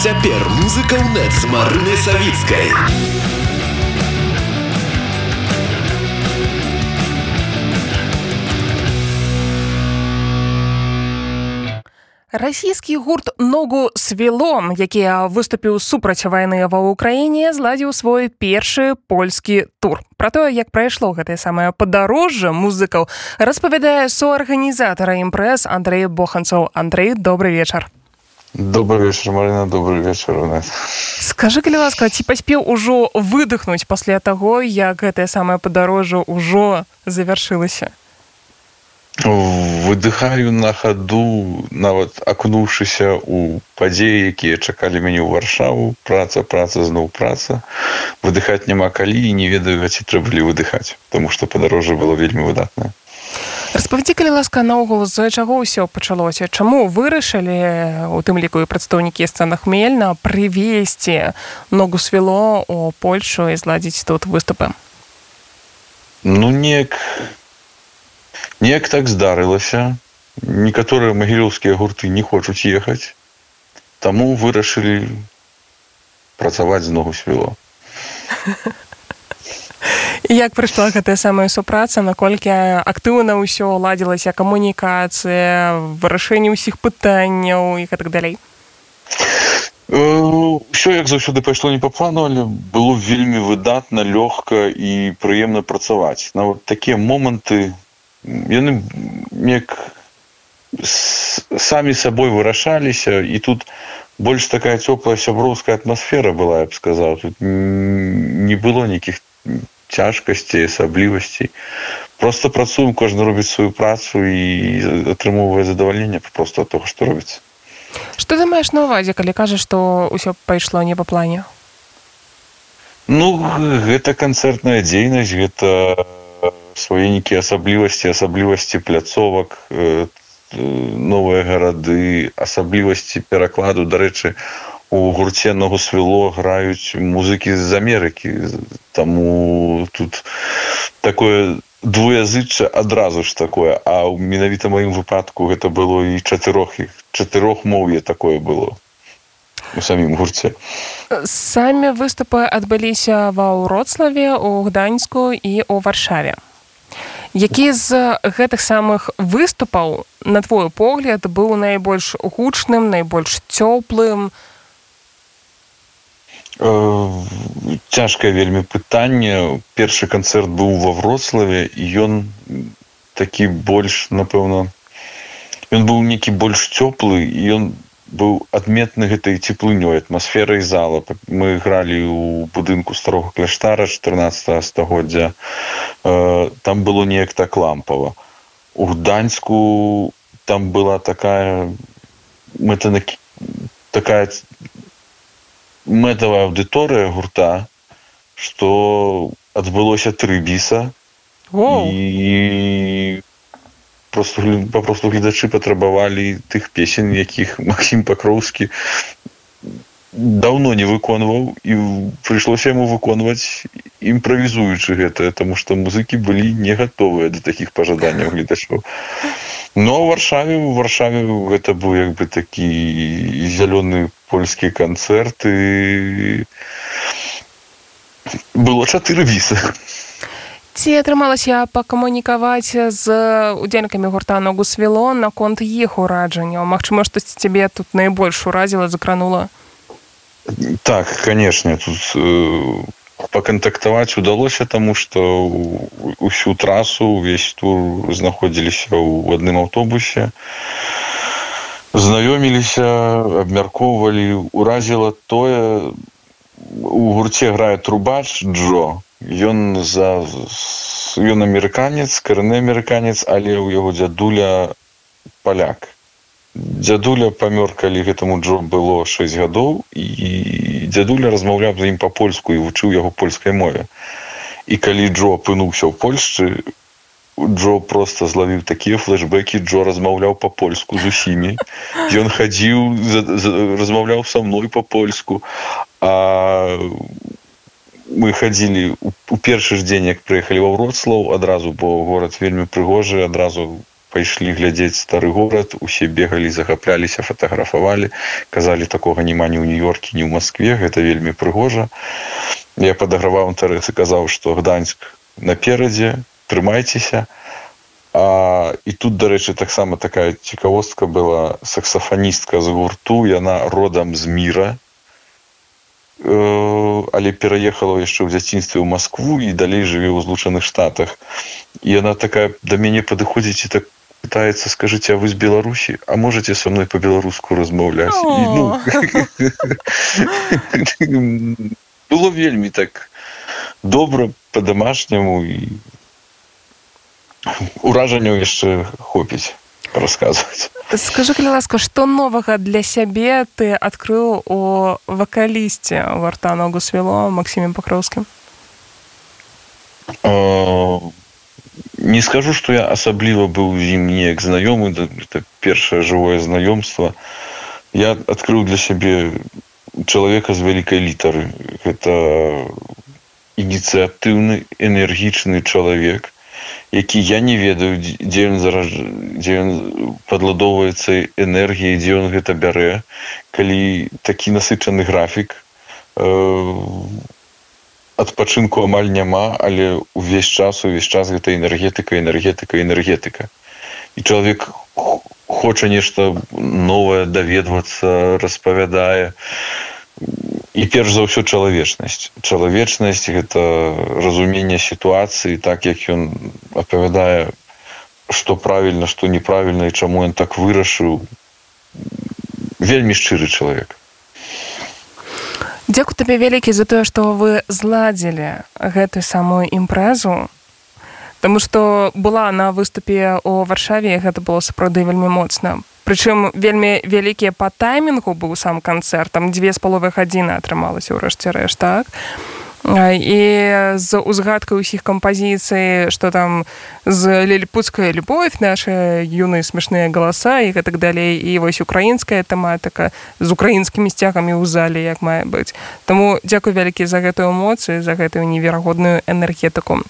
цяпер музыка ў нет з марынай савіцкай расійскі гурт ногу свілом які выступіў супраць вайны ва ўкраіне зладзіў свой першы польскі тур. Про тое як прайшло гэтае самае падарожжа музыкаў распавядае суарганізатара імпрэс Андрей боханцоў. Андрей добрый вечар добрый вечер марина. Добрый вечер у нас скажи калі ласка ці паспеў ужо выдохнуць пасля таго як гэтае самае падарожжа ўжо завяршылася выдыхаю на хаду нават акунуўшыся у падзеі якія чакалі мяне ў варшаву. Праца праца зноў праца. Выдыхаць няма калі і не ведаю ці трэба ли выдыхаць тому что падарожжа было вельмі выдатна распавядзі калі ласка наогул з-за чаго ўсё пачалося? Чаму вырашылі у тым ліку і прадстаўнікі сцэна хмельна прывесці ногу свяло у польшу і зладзіць тут выступы? Ну неяк неяк так здарылася. Некаторыя магілёўскія гурты не хочуць ехаць. Таму вырашылі працаваць з ногу свяло як прыйшла гэтая самая супраца наколькі актыўна ўсё ладзілася камунікацыя вырашэнне ўсіх пытанняў і так далей ўсё як заўсёды пайшло не па плану але было вельмі выдатна лёгка і прыемна працаваць нават такія моманты яны неяк самі сабой вырашаліся і тут больш такая цёплая сяброўская атмасфера была я б сказаў тут не было нейкіх цяжкасцей асаблівасцей просто працуем кожны робіць сваю працу і атрымоўвае задавальненне просто того што робіцца что ты маеш на увазе калі кажаш што ўсё пайшло не па плане ну гэта канцэртная дзейнасць гэта свае нейкія асаблівасці асаблівасці пляцовак новыя гарады асаблівасці перакладу. Дарэчы у гурце ногу свяло граюць музыкі з Амерыкі. Таму тут такое двуязычча адразу ж такое. А ў менавіта маім выпадку гэта было і чатырох іх чатырох моўе такое было у самім гурце. Самі выступы адбыліся ва ўроцлаве у гданьску і у варшаве. Які з гэтых самых выступаў на твой погляд быў найбольш гучным найбольш цёплым цяжкае вельмі пытанне. Першы канцэрт быў ва вроцлаве і ён такі больш напэўна ён быў нейкі больш цёплы ён быў адметны гэтай цеплынёй атмасферай зала. Мы гралі ў будынку старога кляштара 14 стагоддзя. Там было неяк так лампава. У гданьску там была такая мэта такая мэтавая аўдыторыя гурта што адбылося тры біса. І просто папросту гледачы патрабавалі тых песень якіх Масім пакроўскі даўно не выконваў і прыйшлося яму выконваць імправізуючы гэта таму што музыкі былі не гатовыя да такіх пажаданняў гледачоў но ў варшаве у варшаве гэта быў як бы такі зялёны польскі канцэрт і было чатыры вісы ці атрымалася пакамунікаваць з удзельнікамі гурта ногу свіло наконт іх ураджанняў Мачыма штосьці цябе тут найбольш уразіла закранула? Так канешне тут э, пакантактаваць удалося таму што ўсю трасу увесь тур знаходзіліся ў адным аўтобусе знаёміліся абмяркоўвалі. Уразіла тое у гурце грае трубач джо. Ён за ён амерыканец карны амерыканец але ў яго дзядуля паляк дзядуля памёр калі гэтаму джо было 6 гадоў і дзядуля размаўляў за ім па-польску і вучыў яго польскай мове. І калі джо апынуўся ў польшчы Джо просто злавіў такія флешбекі Джо размаўляў па-польску з усімі. Ён хадзіў размаўляў са мной па-польску. А мы хадзілі у першы ж дзень як прыехалі ва вроцлаў адразу бо горад вельмі прыгожы адразу пайшлі глядзець стары горад усе бегалі захапляліся фатаграфавалі казалі такога няма ні ў нью-йорке ні ў москве гэта вельмі прыгожа. Я падаграваў інтарэсы казаў што гданьск наперадзе трымайцеся. А і тут дарэчы таксама такая цікавостка была саксафаністка з гурту яна родам з міра. Э, але пераехала яшчэ ў дзяцінстве ў Маскву і далей жыве ў злучаных штатах. І яна такая да мяне падыходзіць і так пытаецца скажыце а вы з беларусі а можете со мной по-беларуску размаўляць і, ну, было вельмі так добра по-дамашняму і уражанняў яшчэ хопіць рассказывать. Скажи, калі ласка, што новага для сябе ты адкрыў у вакалісце варта ногу свяло Максіме Пакроўскім? Не скажу, што я асабліва быў з ім неяк знаёмы, это першае жывое знаёмства. Я адкрыў для сябе чалавека з вялікай літары. Гэта ініцыятыўны энергічны чалавек, які я не ведаю дзе ён зараз дзе ён падладоўваецца энергіяй дзе ён гэта бярэ калі такі насычаны графік э, адпачынку амаль няма але увесь час увесь час гэта энергетыка энергетыка энергетыка. І чалавек хоча нешта новае даведвацца распавядае. І перш за ўсё чалавечнасць. Чалавечнасць гэта разуменне сітуацыі так як ён апавядае што правільна што неправільна і чаму ён так вырашыў. Вельмі шчыры чалавек Дзякуй табе вялікі за тое што вы зладзілі гэтую самую імпрэзу. Таму што была на выступе ў варшаве гэта было сапраўды вельмі моцна. Прычым вельмі вялікія па таймінгу быў сам канцэрт там дзве з паловых гадзіны атрымалася ўрэшце рэш так і з узгадкай усіх кампазіцый што там з лельпуцкая любовь наша юныя смешныя галаса і гэтак далей. І вось украінская тэматыка з украінскімі сцягамі ў зале як мае быць. Таму дзякуй вялікі за гэтую эмоцыю за гэтую неверагодную энергетыку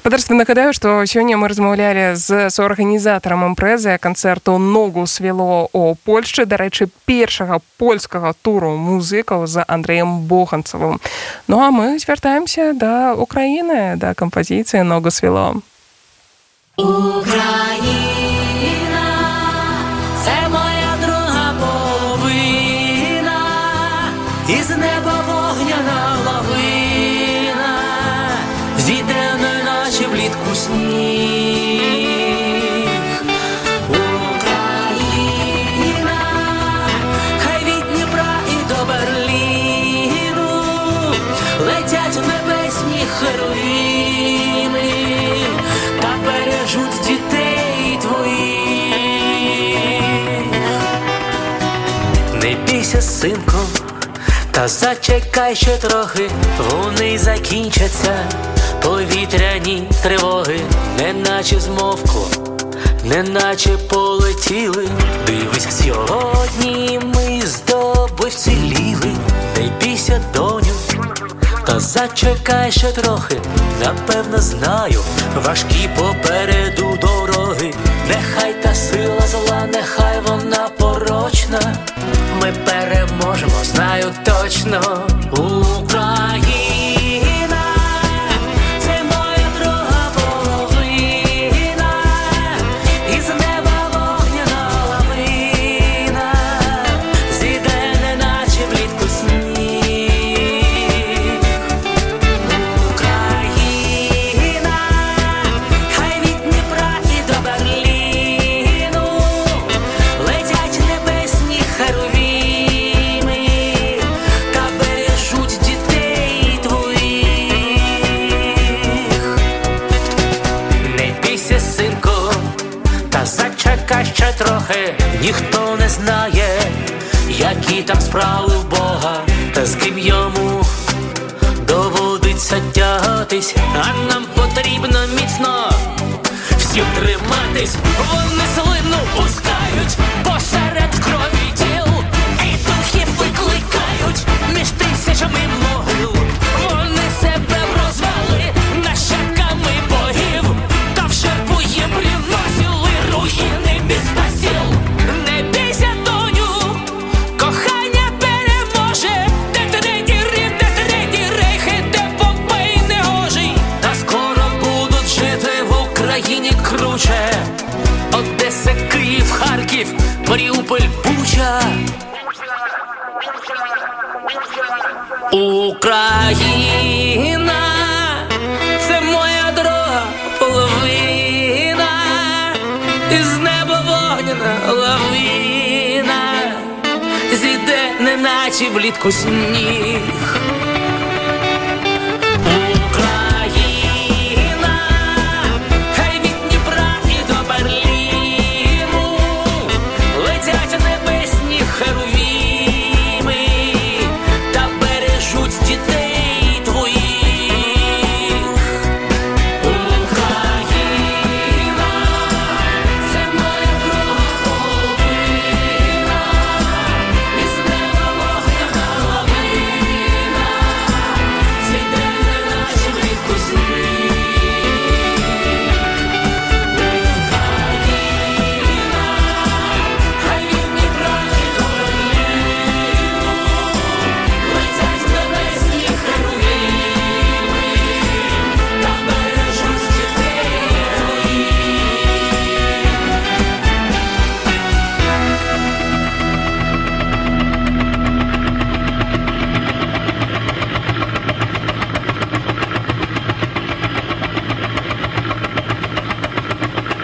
спадарства нагадаю што сёння мы размаўлялі з суарганізатарам імпрэзы канцэрту ногу свяло о польшчы дарэчы першага польскага туру музыкаў за андреем боганцавым ну а мы звяртаемся да украіны да кампазіцыі ногу свяло це бійся, та зачекай ще трохи, вони закінчаться. Повітряні тривоги, неначе змовкло, неначе полетіли. Дивись, сьогодні ми з тобою вціліли, не бійся, доню, та зачекай ще трохи, напевно, знаю, важкі попереду дороги, нехай та сила зла, нехай вона порочна. Ми переможемо, знаю точно Україна. Знає, які там справи в Бога, та з ким йому доводиться тягатись, а нам потрібно міцно всім триматись, вони слину пускають посеред Маріуполь, Буча. Україна, це моя друга половина, із неба вогняна лавина, зійде, неначе влітку сніг.